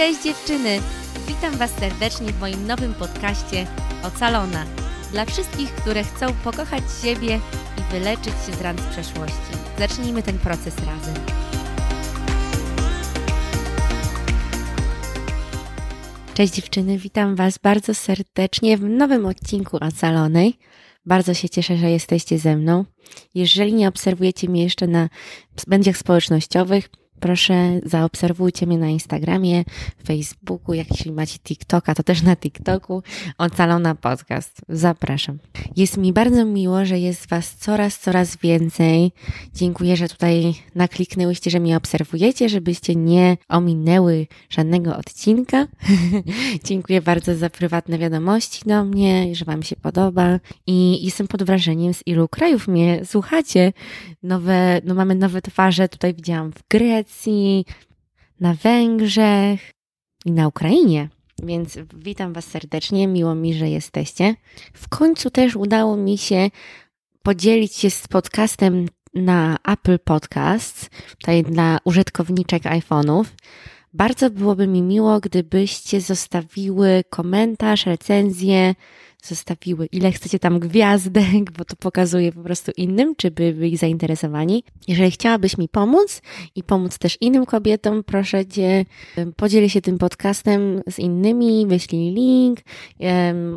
Cześć dziewczyny! Witam Was serdecznie w moim nowym podcaście Ocalona. Dla wszystkich, które chcą pokochać siebie i wyleczyć się z ran z przeszłości. Zacznijmy ten proces razem. Cześć dziewczyny, witam Was bardzo serdecznie w nowym odcinku Ocalonej. Bardzo się cieszę, że jesteście ze mną. Jeżeli nie obserwujecie mnie jeszcze na mediach społecznościowych, proszę zaobserwujcie mnie na Instagramie, Facebooku, jak jeśli macie TikToka, to też na TikToku, Ocalona Podcast. Zapraszam. Jest mi bardzo miło, że jest Was coraz, coraz więcej. Dziękuję, że tutaj nakliknęłyście, że mnie obserwujecie, żebyście nie ominęły żadnego odcinka. Dziękuję bardzo za prywatne wiadomości do mnie, że Wam się podoba i jestem pod wrażeniem, z ilu krajów mnie słuchacie. Nowe, no mamy nowe twarze, tutaj widziałam w Grecji, na Węgrzech i na Ukrainie. Więc witam Was serdecznie, miło mi, że jesteście. W końcu też udało mi się podzielić się z podcastem na Apple Podcasts, tutaj dla użytkowniczek iPhone'ów. Bardzo byłoby mi miło, gdybyście zostawiły komentarz, recenzję, zostawiły ile chcecie tam gwiazdek, bo to pokazuje po prostu innym, czy by byli zainteresowani. Jeżeli chciałabyś mi pomóc i pomóc też innym kobietom, proszę Cię, podziel się tym podcastem z innymi, wyślij link,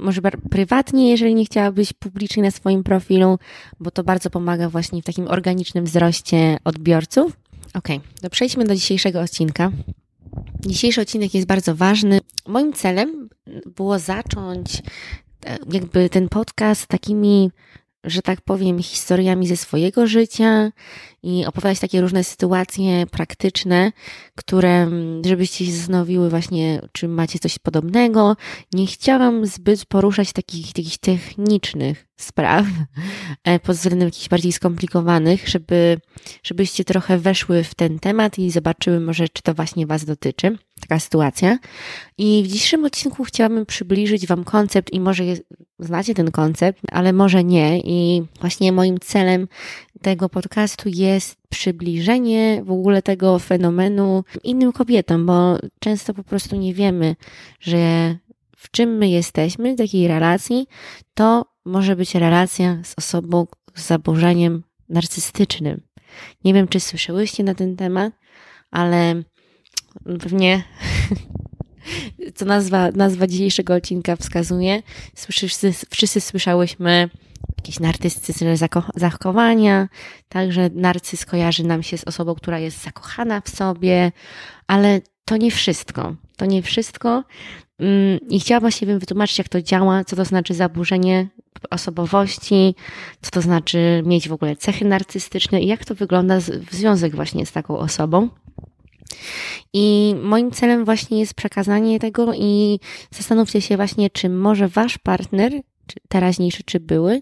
może prywatnie, jeżeli nie chciałabyś publicznie na swoim profilu, bo to bardzo pomaga właśnie w takim organicznym wzroście odbiorców. Ok, to przejdźmy do dzisiejszego odcinka. Dzisiejszy odcinek jest bardzo ważny. Moim celem było zacząć jakby ten podcast takimi, że tak powiem, historiami ze swojego życia i opowiadać takie różne sytuacje praktyczne, które, żebyście się zastanowiły właśnie, czy macie coś podobnego. Nie chciałam zbyt poruszać takich, takich technicznych spraw e, pod względem jakichś bardziej skomplikowanych, żeby, żebyście trochę weszły w ten temat i zobaczyły może, czy to właśnie Was dotyczy, taka sytuacja. I w dzisiejszym odcinku chciałabym przybliżyć Wam koncept i może znacie ten koncept, ale może nie. I właśnie moim celem tego podcastu jest przybliżenie w ogóle tego fenomenu innym kobietom, bo często po prostu nie wiemy, że w czym my jesteśmy, w takiej relacji, to może być relacja z osobą z zaburzeniem narcystycznym. Nie wiem, czy słyszałyście na ten temat, ale pewnie co nazwa, nazwa dzisiejszego odcinka wskazuje, wszyscy, wszyscy słyszałyśmy jakieś narcystyczne zachowania, także narcyz kojarzy nam się z osobą, która jest zakochana w sobie, ale to nie wszystko. To nie wszystko. Mm, I chciałabym się wytłumaczyć, jak to działa, co to znaczy zaburzenie osobowości, co to znaczy mieć w ogóle cechy narcystyczne i jak to wygląda w związek właśnie z taką osobą. I moim celem właśnie jest przekazanie tego i zastanówcie się właśnie, czy może wasz partner, czy teraźniejszy, czy były,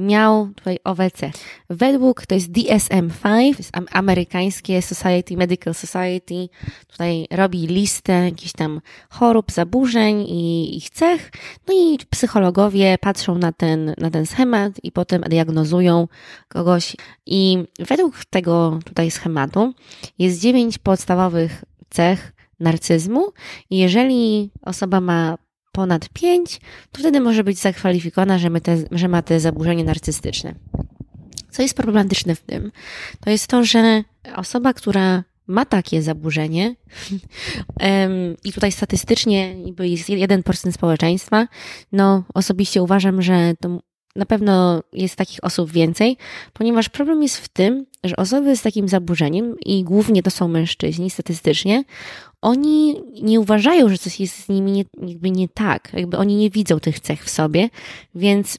miał tutaj cechy. Według, to jest DSM-5, jest amerykańskie Society, Medical Society, tutaj robi listę jakichś tam chorób, zaburzeń i ich cech, no i psychologowie patrzą na ten, na ten schemat i potem diagnozują kogoś. I według tego tutaj schematu jest dziewięć podstawowych cech narcyzmu. I jeżeli osoba ma ponad 5, to wtedy może być zakwalifikowana, że, te, że ma te zaburzenie narcystyczne. Co jest problematyczne w tym? To jest to, że osoba, która ma takie zaburzenie i tutaj statystycznie niby jest 1% społeczeństwa, no osobiście uważam, że to na pewno jest takich osób więcej, ponieważ problem jest w tym, że osoby z takim zaburzeniem, i głównie to są mężczyźni statystycznie, oni nie uważają, że coś jest z nimi nie, jakby nie tak, jakby oni nie widzą tych cech w sobie, więc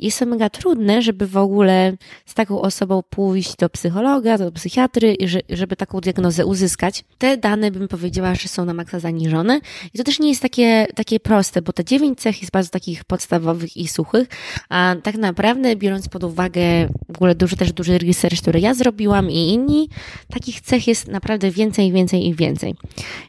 jest to mega trudne, żeby w ogóle z taką osobą pójść do psychologa, do psychiatry, żeby taką diagnozę uzyskać. Te dane bym powiedziała, że są na maksa zaniżone i to też nie jest takie, takie proste, bo te dziewięć cech jest bardzo takich podstawowych i suchych, a tak naprawdę biorąc pod uwagę w ogóle duży, też duży research, który ja zrobiłam i inni, takich cech jest naprawdę więcej, więcej i więcej.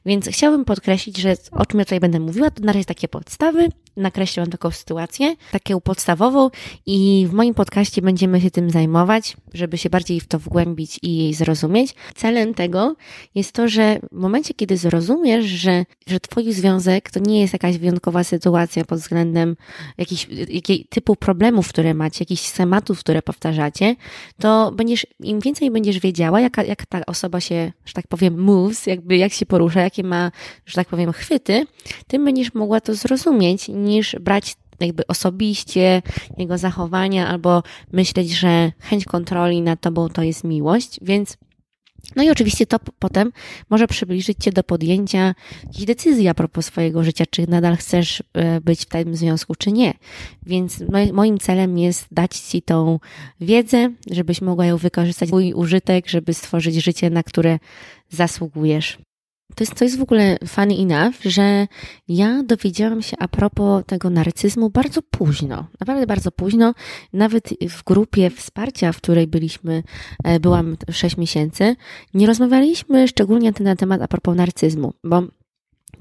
Więc chciałabym podkreślić, że o czym ja tutaj będę mówiła, to na razie takie podstawy nakreśliłam taką sytuację, taką podstawową i w moim podcaście będziemy się tym zajmować, żeby się bardziej w to wgłębić i jej zrozumieć. Celem tego jest to, że w momencie, kiedy zrozumiesz, że, że twój związek to nie jest jakaś wyjątkowa sytuacja pod względem jakichś, jakiej typu problemów, które macie, jakichś tematów, które powtarzacie, to będziesz, im więcej będziesz wiedziała, jaka, jak ta osoba się, że tak powiem, moves, jakby jak się porusza, jakie ma, że tak powiem, chwyty, tym będziesz mogła to zrozumieć, niż brać jakby osobiście jego zachowania albo myśleć, że chęć kontroli nad tobą to jest miłość, więc no i oczywiście to potem może przybliżyć Cię do podjęcia jakiejś decyzji a propos swojego życia, czy nadal chcesz e, być w tym związku, czy nie. Więc moim celem jest dać Ci tą wiedzę, żebyś mogła ją wykorzystać w swój użytek, żeby stworzyć życie, na które zasługujesz. To jest, to jest w ogóle funny enough, że ja dowiedziałam się a propos tego narcyzmu bardzo późno. Naprawdę bardzo późno. Nawet w grupie wsparcia, w której byliśmy, e, byłam 6 miesięcy, nie rozmawialiśmy szczególnie na temat a propos narcyzmu, bo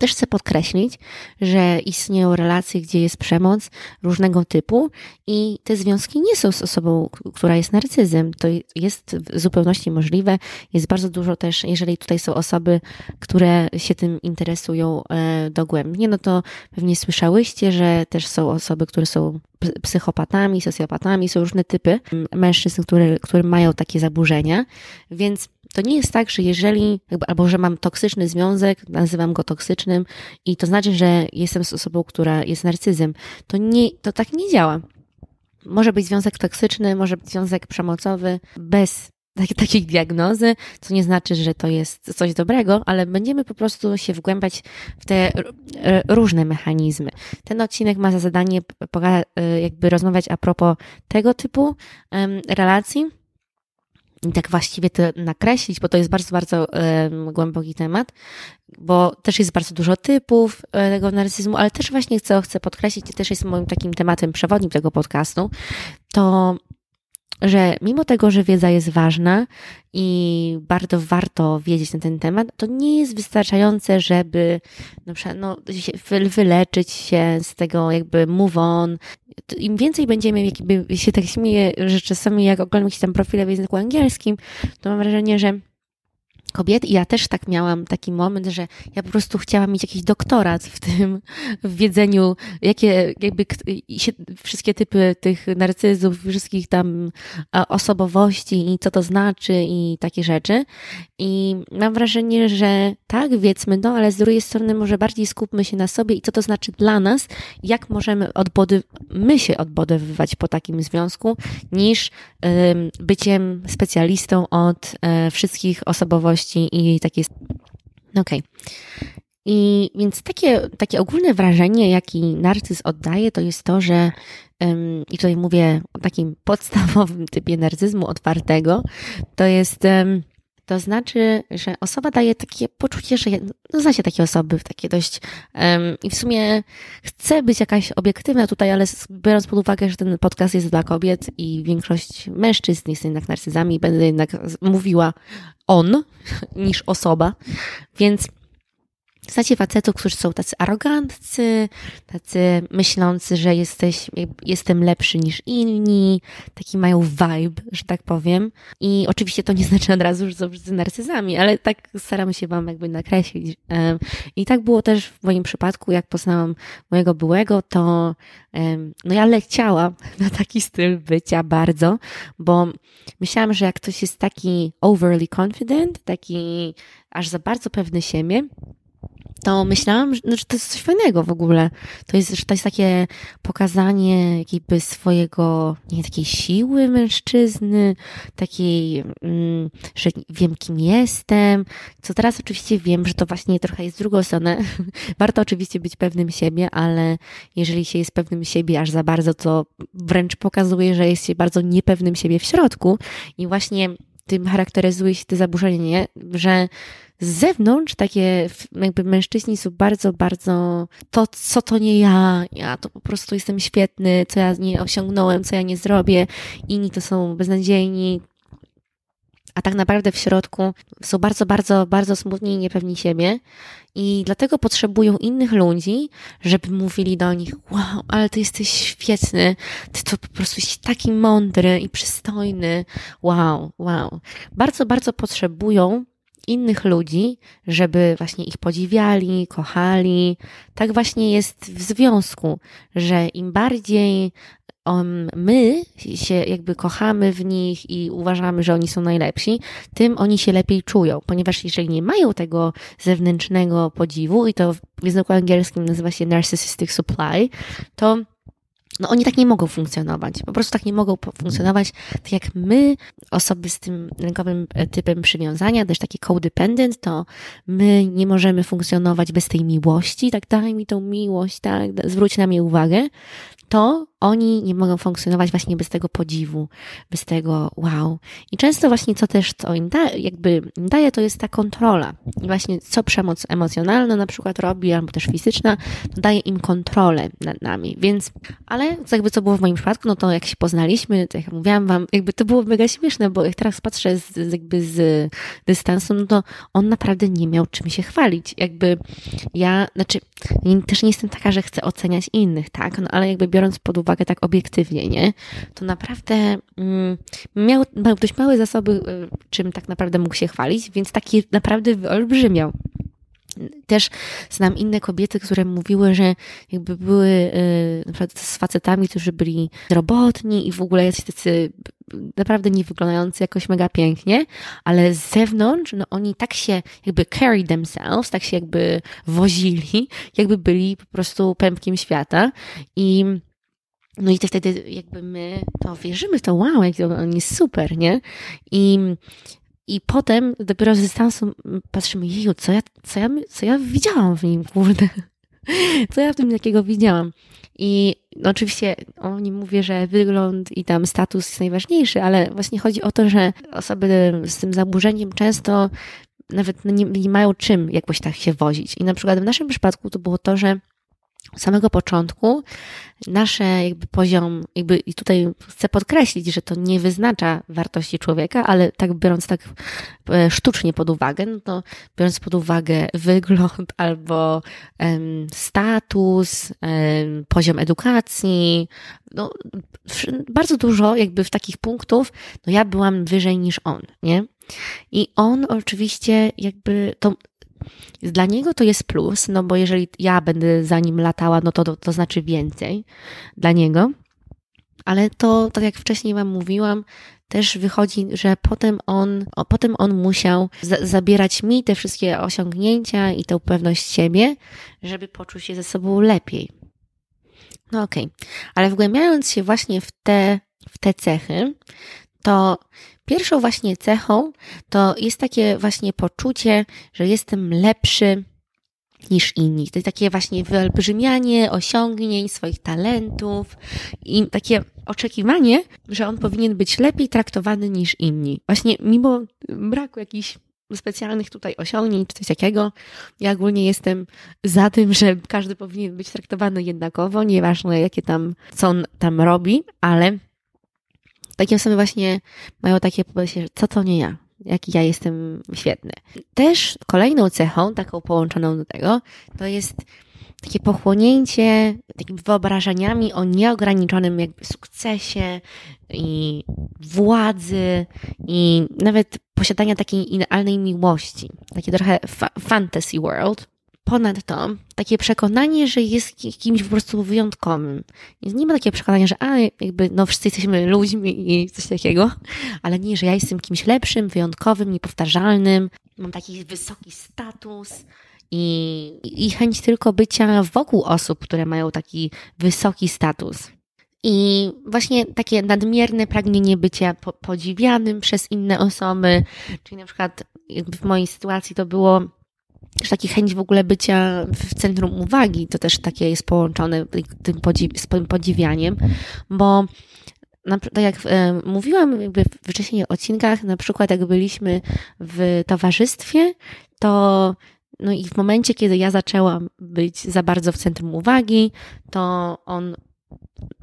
też chcę podkreślić, że istnieją relacje, gdzie jest przemoc różnego typu i te związki nie są z osobą, która jest narcyzem. To jest w zupełności możliwe. Jest bardzo dużo też, jeżeli tutaj są osoby, które się tym interesują e, dogłębnie, no to pewnie słyszałyście, że też są osoby, które są psychopatami, socjopatami, są różne typy mężczyzn, które, które mają takie zaburzenia, więc to nie jest tak, że jeżeli, albo że mam toksyczny związek, nazywam go toksycznym i to znaczy, że jestem z osobą, która jest narcyzem. To nie, to tak nie działa. Może być związek toksyczny, może być związek przemocowy bez takiej, takiej diagnozy, co nie znaczy, że to jest coś dobrego, ale będziemy po prostu się wgłębiać w te różne mechanizmy. Ten odcinek ma za zadanie jakby rozmawiać a propos tego typu relacji, tak właściwie to nakreślić, bo to jest bardzo, bardzo głęboki temat, bo też jest bardzo dużo typów e, tego narcyzmu, ale też właśnie co chcę podkreślić, i też jest moim takim tematem przewodnim tego podcastu, to że mimo tego, że wiedza jest ważna i bardzo warto wiedzieć na ten temat, to nie jest wystarczające, żeby na przykład, no, wyleczyć się z tego jakby move on. Im więcej będziemy, jakby się tak śmieję, że czasami jak oglądam jakieś tam profile w języku angielskim, to mam wrażenie, że kobiet i ja też tak miałam taki moment, że ja po prostu chciałam mieć jakiś doktorat w tym, w wiedzeniu, jakie jakby wszystkie typy tych narcyzów, wszystkich tam osobowości i co to znaczy i takie rzeczy. I mam wrażenie, że tak, wiedzmy, no ale z drugiej strony może bardziej skupmy się na sobie i co to znaczy dla nas, jak możemy odbody, my się odbudowywać po takim związku, niż byciem specjalistą od um, wszystkich osobowości i takie. Okej. Okay. I więc takie, takie ogólne wrażenie, jaki narcyz oddaje, to jest to, że i tutaj mówię o takim podstawowym typie narcyzmu otwartego, to jest to znaczy, że osoba daje takie poczucie, że no znacie takie osoby, takie dość um, i w sumie chce być jakaś obiektywna tutaj, ale biorąc pod uwagę, że ten podcast jest dla kobiet i większość mężczyzn jest jednak narcyzami, będę jednak mówiła on niż osoba, więc Znacie facetów, którzy są tacy aroganccy, tacy myślący, że jesteś, jestem lepszy niż inni, taki mają vibe, że tak powiem. I oczywiście to nie znaczy od razu, że są wszyscy narcyzami, ale tak staramy się wam jakby nakreślić. I tak było też w moim przypadku, jak poznałam mojego byłego, to no ja leciałam na taki styl bycia bardzo, bo myślałam, że jak ktoś jest taki overly confident, taki aż za bardzo pewny siebie, to myślałam, że, że to jest coś fajnego w ogóle. To jest, że to jest takie pokazanie jakby swojego, nie takiej siły mężczyzny, takiej, mm, że wiem kim jestem, co teraz oczywiście wiem, że to właśnie trochę jest w drugą stronę. Warto oczywiście być pewnym siebie, ale jeżeli się jest pewnym siebie aż za bardzo, to wręcz pokazuje, że jest się bardzo niepewnym siebie w środku i właśnie tym charakteryzuje się to zaburzenie, że z zewnątrz takie jakby mężczyźni są bardzo, bardzo to, co to nie ja, ja to po prostu jestem świetny, co ja nie osiągnąłem, co ja nie zrobię, inni to są beznadziejni. A tak naprawdę w środku są bardzo, bardzo, bardzo smutni i niepewni siebie i dlatego potrzebują innych ludzi, żeby mówili do nich, wow, ale ty jesteś świetny, ty to po prostu jesteś taki mądry i przystojny, wow, wow. Bardzo, bardzo potrzebują innych ludzi, żeby właśnie ich podziwiali, kochali. Tak właśnie jest w związku, że im bardziej my się jakby kochamy w nich i uważamy, że oni są najlepsi, tym oni się lepiej czują, ponieważ jeżeli nie mają tego zewnętrznego podziwu i to w języku angielskim nazywa się narcissistic supply, to no oni tak nie mogą funkcjonować. Po prostu tak nie mogą funkcjonować, tak jak my, osoby z tym lękowym e, typem przywiązania, też taki codependent, to my nie możemy funkcjonować bez tej miłości, tak daj mi tą miłość, tak, zwróć na mnie uwagę, to oni nie mogą funkcjonować właśnie bez tego podziwu, bez tego wow. I często właśnie co też to im da, jakby daje, to jest ta kontrola. I właśnie co przemoc emocjonalna na przykład robi, albo też fizyczna, to daje im kontrolę nad nami. Więc, ale co jakby co było w moim przypadku, no to jak się poznaliśmy, to jak mówiłam wam, jakby to było mega śmieszne, bo jak teraz patrzę z jakby z dystansu, no to on naprawdę nie miał czym się chwalić. Jakby ja, znaczy, też nie jestem taka, że chcę oceniać innych, tak? No ale jakby biorąc pod uwagę uwagę tak obiektywnie, nie? To naprawdę mm, miał, miał dość małe zasoby, y, czym tak naprawdę mógł się chwalić, więc taki naprawdę wyolbrzymiał. Też znam inne kobiety, które mówiły, że jakby były yy, na przykład z facetami, którzy byli robotni i w ogóle jacyś tacy naprawdę nie wyglądający jakoś mega pięknie, ale z zewnątrz, no oni tak się jakby carry themselves, tak się jakby wozili, jakby byli po prostu pępkiem świata i no i to wtedy jakby my to wierzymy w to, wow, jak on jest super, nie? I, i potem dopiero z dystansu patrzymy, jeju, co ja, co ja, co ja widziałam w nim, kurde. Co ja w tym takiego widziałam? I no oczywiście oni mówię, że wygląd i tam status jest najważniejszy, ale właśnie chodzi o to, że osoby z tym zaburzeniem często nawet nie, nie mają czym jakoś tak się wozić. I na przykład w naszym przypadku to było to, że samego początku nasze jakby poziom, jakby i tutaj chcę podkreślić, że to nie wyznacza wartości człowieka, ale tak biorąc tak e, sztucznie pod uwagę, no to biorąc pod uwagę wygląd albo um, status, um, poziom edukacji, no, bardzo dużo jakby w takich punktów, no ja byłam wyżej niż on, nie? I on oczywiście jakby to dla niego to jest plus, no bo jeżeli ja będę za nim latała, no to, to, to znaczy więcej dla niego. Ale to, tak jak wcześniej Wam mówiłam, też wychodzi, że potem on, o, potem on musiał za, zabierać mi te wszystkie osiągnięcia i tę pewność siebie, żeby poczuć się ze sobą lepiej. No okej, okay. ale wgłębiając się właśnie w te, w te cechy, to Pierwszą właśnie cechą to jest takie właśnie poczucie, że jestem lepszy niż inni. To jest takie właśnie wyolbrzymianie osiągnięć, swoich talentów i takie oczekiwanie, że on powinien być lepiej traktowany niż inni. Właśnie mimo braku jakichś specjalnych tutaj osiągnięć czy coś takiego, ja ogólnie jestem za tym, że każdy powinien być traktowany jednakowo, nieważne jakie tam, co on tam robi, ale takie osoby właśnie mają takie podejście, że co to nie ja, jaki ja jestem świetny. Też kolejną cechą, taką połączoną do tego, to jest takie pochłonięcie takimi wyobrażeniami o nieograniczonym jakby sukcesie i władzy i nawet posiadania takiej idealnej miłości. Takie trochę fa fantasy world. Ponadto takie przekonanie, że jest kimś po prostu wyjątkowym. Nie ma takiego przekonania, że a, jakby, no wszyscy jesteśmy ludźmi i coś takiego, ale nie, że ja jestem kimś lepszym, wyjątkowym, niepowtarzalnym, mam taki wysoki status i, i chęć tylko bycia wokół osób, które mają taki wysoki status. I właśnie takie nadmierne pragnienie bycia podziwianym przez inne osoby, czyli na przykład w mojej sytuacji to było też taki chęć w ogóle bycia w centrum uwagi, to też takie jest połączone tym podziw, z tym podziwianiem, bo na, tak jak e, mówiłam jakby w wcześniejszych odcinkach, na przykład jak byliśmy w towarzystwie, to no i w momencie, kiedy ja zaczęłam być za bardzo w centrum uwagi, to on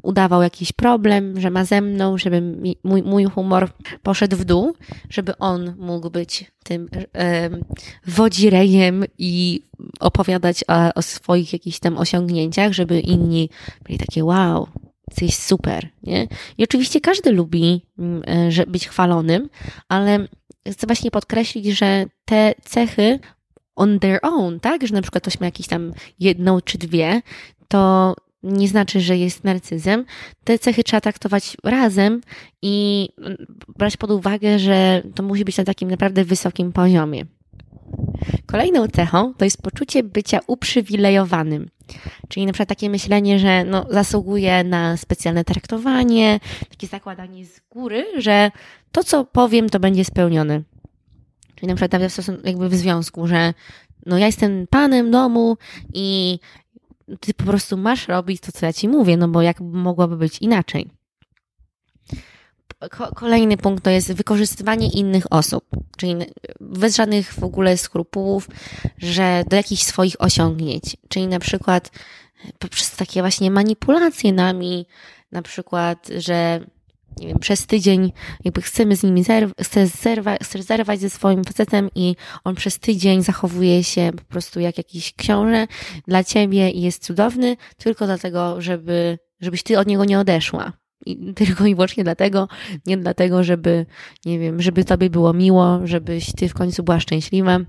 udawał jakiś problem, że ma ze mną, żeby mi, mój, mój humor poszedł w dół, żeby on mógł być tym e, wodzirejem i opowiadać o, o swoich jakichś tam osiągnięciach, żeby inni byli takie wow, jesteś super, nie? I oczywiście każdy lubi mm, e, że być chwalonym, ale chcę właśnie podkreślić, że te cechy on their own, tak? Że na przykład ktoś ma jakieś tam jedną czy dwie, to nie znaczy, że jest narcyzem. Te cechy trzeba traktować razem i brać pod uwagę, że to musi być na takim naprawdę wysokim poziomie. Kolejną cechą to jest poczucie bycia uprzywilejowanym. Czyli na przykład takie myślenie, że no, zasługuje na specjalne traktowanie, takie zakładanie z góry, że to, co powiem, to będzie spełnione. Czyli na przykład stosunku, jakby w związku, że no ja jestem panem domu i ty po prostu masz robić to, co ja ci mówię, no bo jak mogłoby być inaczej. Kolejny punkt to jest wykorzystywanie innych osób, czyli bez żadnych w ogóle skrupułów, że do jakichś swoich osiągnięć, czyli na przykład poprzez takie właśnie manipulacje nami, na przykład, że nie wiem, przez tydzień jakby chcemy z nimi zerw, chcesz, zerwa, chcesz zerwać ze swoim facetem i on przez tydzień zachowuje się po prostu jak jakiś książę dla ciebie i jest cudowny, tylko dlatego, żeby, żebyś ty od niego nie odeszła. I tylko i wyłącznie dlatego, nie dlatego, żeby, nie wiem, żeby tobie było miło, żebyś ty w końcu była szczęśliwa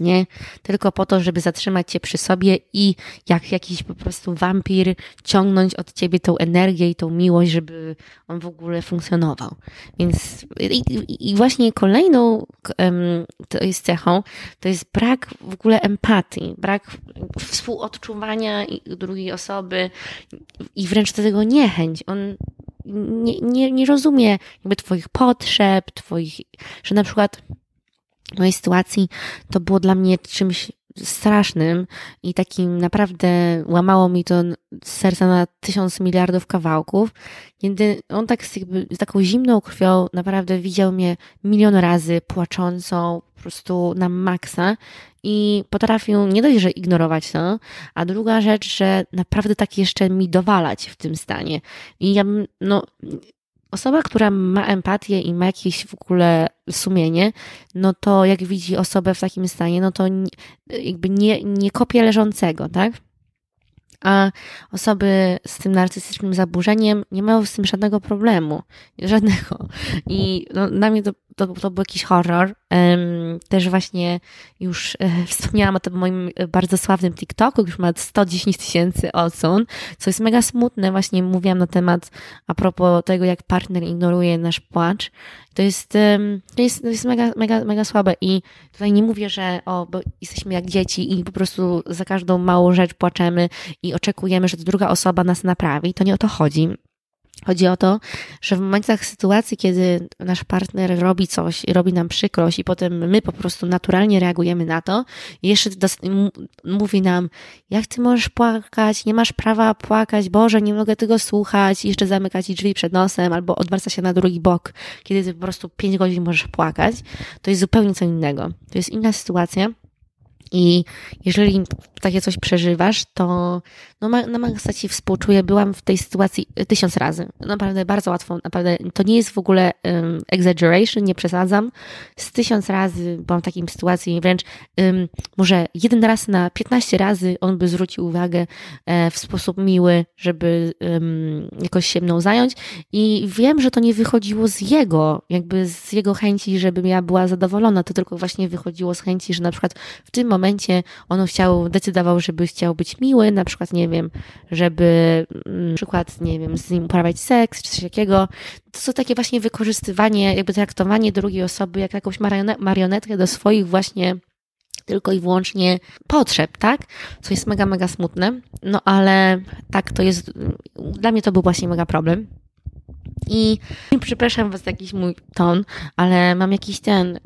nie? Tylko po to, żeby zatrzymać cię przy sobie i jak jakiś po prostu wampir ciągnąć od ciebie tą energię i tą miłość, żeby on w ogóle funkcjonował. Więc i, i właśnie kolejną to jest cechą, to jest brak w ogóle empatii, brak współodczuwania drugiej osoby i wręcz do tego niechęć. On nie, nie, nie rozumie jakby twoich potrzeb, twoich, że na przykład mojej sytuacji to było dla mnie czymś strasznym i takim naprawdę łamało mi to serca na tysiąc miliardów kawałków, kiedy on tak z, jakby, z taką zimną krwią naprawdę widział mnie milion razy płaczącą po prostu na maksa i potrafił nie dość, że ignorować to, a druga rzecz, że naprawdę tak jeszcze mi dowalać w tym stanie. I ja no, Osoba, która ma empatię i ma jakieś w ogóle sumienie, no to jak widzi osobę w takim stanie, no to jakby nie, nie kopie leżącego, tak? A osoby z tym narcystycznym zaburzeniem nie mają z tym żadnego problemu. Żadnego. I no, dla mnie to, to, to był jakiś horror. Też właśnie już e, wspomniałam o tym moim bardzo sławnym TikToku, już ma 110 tysięcy odsłon, co jest mega smutne. Właśnie mówiłam na temat a propos tego, jak partner ignoruje nasz płacz. To jest, to jest, to jest mega, mega, mega słabe i tutaj nie mówię, że o, bo jesteśmy jak dzieci i po prostu za każdą małą rzecz płaczemy i oczekujemy, że druga osoba nas naprawi. To nie o to chodzi. Chodzi o to, że w momentach sytuacji, kiedy nasz partner robi coś i robi nam przykrość, i potem my po prostu naturalnie reagujemy na to, jeszcze mówi nam, jak ty możesz płakać, nie masz prawa płakać, Boże, nie mogę tego słuchać, i jeszcze zamyka ci drzwi przed nosem, albo odwraca się na drugi bok, kiedy ty po prostu pięć godzin możesz płakać, to jest zupełnie co innego. To jest inna sytuacja. I jeżeli takie coś przeżywasz, to no, na maksa ci współczuję. Byłam w tej sytuacji tysiąc razy. Naprawdę bardzo łatwo, naprawdę to nie jest w ogóle um, exaggeration, nie przesadzam. Z tysiąc razy byłam w takiej sytuacji, wręcz um, może jeden raz na piętnaście razy on by zwrócił uwagę e, w sposób miły, żeby um, jakoś się mną zająć. I wiem, że to nie wychodziło z jego, jakby z jego chęci, żebym ja była zadowolona. To tylko właśnie wychodziło z chęci, że na przykład w tym momencie on chciał, decydował, żeby chciał być miły, na przykład, nie wiem, żeby mm, na przykład, nie wiem, z nim uprawiać seks, czy coś takiego. To są takie właśnie wykorzystywanie, jakby traktowanie drugiej osoby jak jakąś marionetkę do swoich właśnie tylko i wyłącznie potrzeb, tak? Co jest mega, mega smutne. No ale tak to jest, dla mnie to był właśnie mega problem. I przepraszam was za jakiś mój ton, ale mam jakiś ten,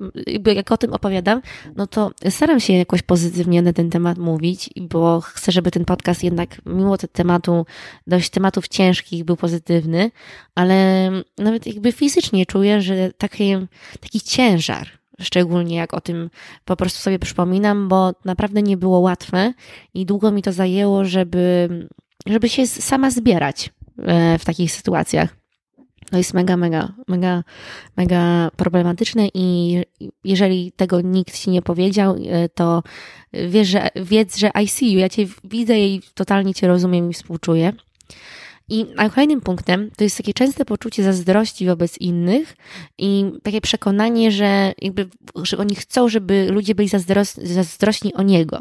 jak o tym opowiadam, no to staram się jakoś pozytywnie na ten temat mówić, bo chcę, żeby ten podcast jednak, mimo tematu, dość tematów ciężkich, był pozytywny, ale nawet jakby fizycznie czuję, że taki, taki ciężar, szczególnie jak o tym po prostu sobie przypominam, bo naprawdę nie było łatwe i długo mi to zajęło, żeby, żeby się sama zbierać e, w takich sytuacjach. To jest mega, mega, mega, mega problematyczne i jeżeli tego nikt ci nie powiedział, e, to wiesz, że, wiedz, że I see you, ja cię widzę i totalnie cię rozumiem i współczuję. I a kolejnym punktem to jest takie częste poczucie zazdrości wobec innych i takie przekonanie, że jakby, że oni chcą, żeby ludzie byli zazdros zazdrośni o niego.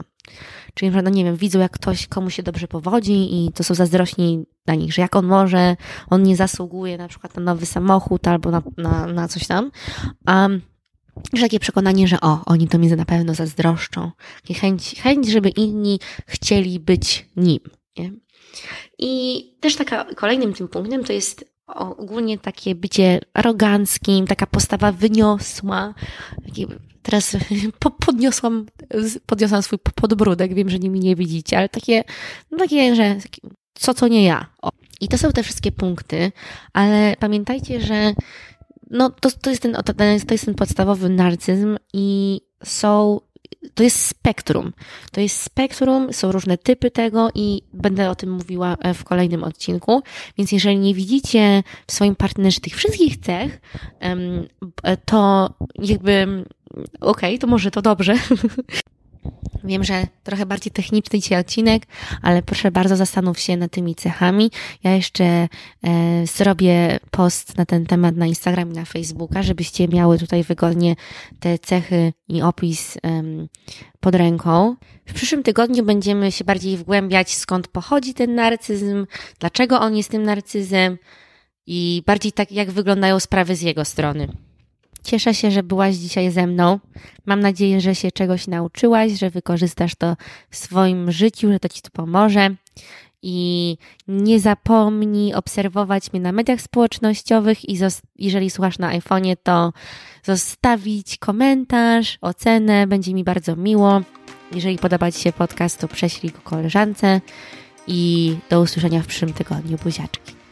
Czyli, no nie wiem, widzą jak ktoś komu się dobrze powodzi i to są zazdrośni na nich, że jak on może, on nie zasługuje na przykład na nowy samochód albo na, na, na coś tam. Um, że takie przekonanie, że o, oni to mi na pewno zazdroszczą. Takie chęć, chęć, żeby inni chcieli być nim. Nie? I też taka kolejnym tym punktem to jest ogólnie takie bycie aroganckim, taka postawa wyniosła. Teraz podniosłam, podniosłam swój podbródek, wiem, że nimi nie widzicie, ale takie, no takie, że co to nie ja. O. I to są te wszystkie punkty, ale pamiętajcie, że no to, to, jest ten, to jest ten podstawowy narcyzm i są to jest spektrum. To jest spektrum, są różne typy tego i będę o tym mówiła e, w kolejnym odcinku. Więc jeżeli nie widzicie w swoim partnerze tych wszystkich cech, to jakby okej, okay, to może to dobrze. Wiem, że trochę bardziej techniczny dzisiaj odcinek, ale proszę bardzo zastanów się nad tymi cechami. Ja jeszcze e, zrobię post na ten temat na Instagram i na Facebooka, żebyście miały tutaj wygodnie te cechy i opis pod ręką. W przyszłym tygodniu będziemy się bardziej wgłębiać, skąd pochodzi ten narcyzm, dlaczego on jest tym narcyzem i bardziej tak, jak wyglądają sprawy z jego strony. Cieszę się, że byłaś dzisiaj ze mną. Mam nadzieję, że się czegoś nauczyłaś, że wykorzystasz to w swoim życiu, że to Ci to pomoże. I nie zapomnij obserwować mnie na mediach społecznościowych i jeżeli słuchasz na iPhone'ie, to zostawić komentarz, ocenę, będzie mi bardzo miło. Jeżeli podoba Ci się podcast, to prześlij go koleżance i do usłyszenia w przyszłym tygodniu. Buziaczki.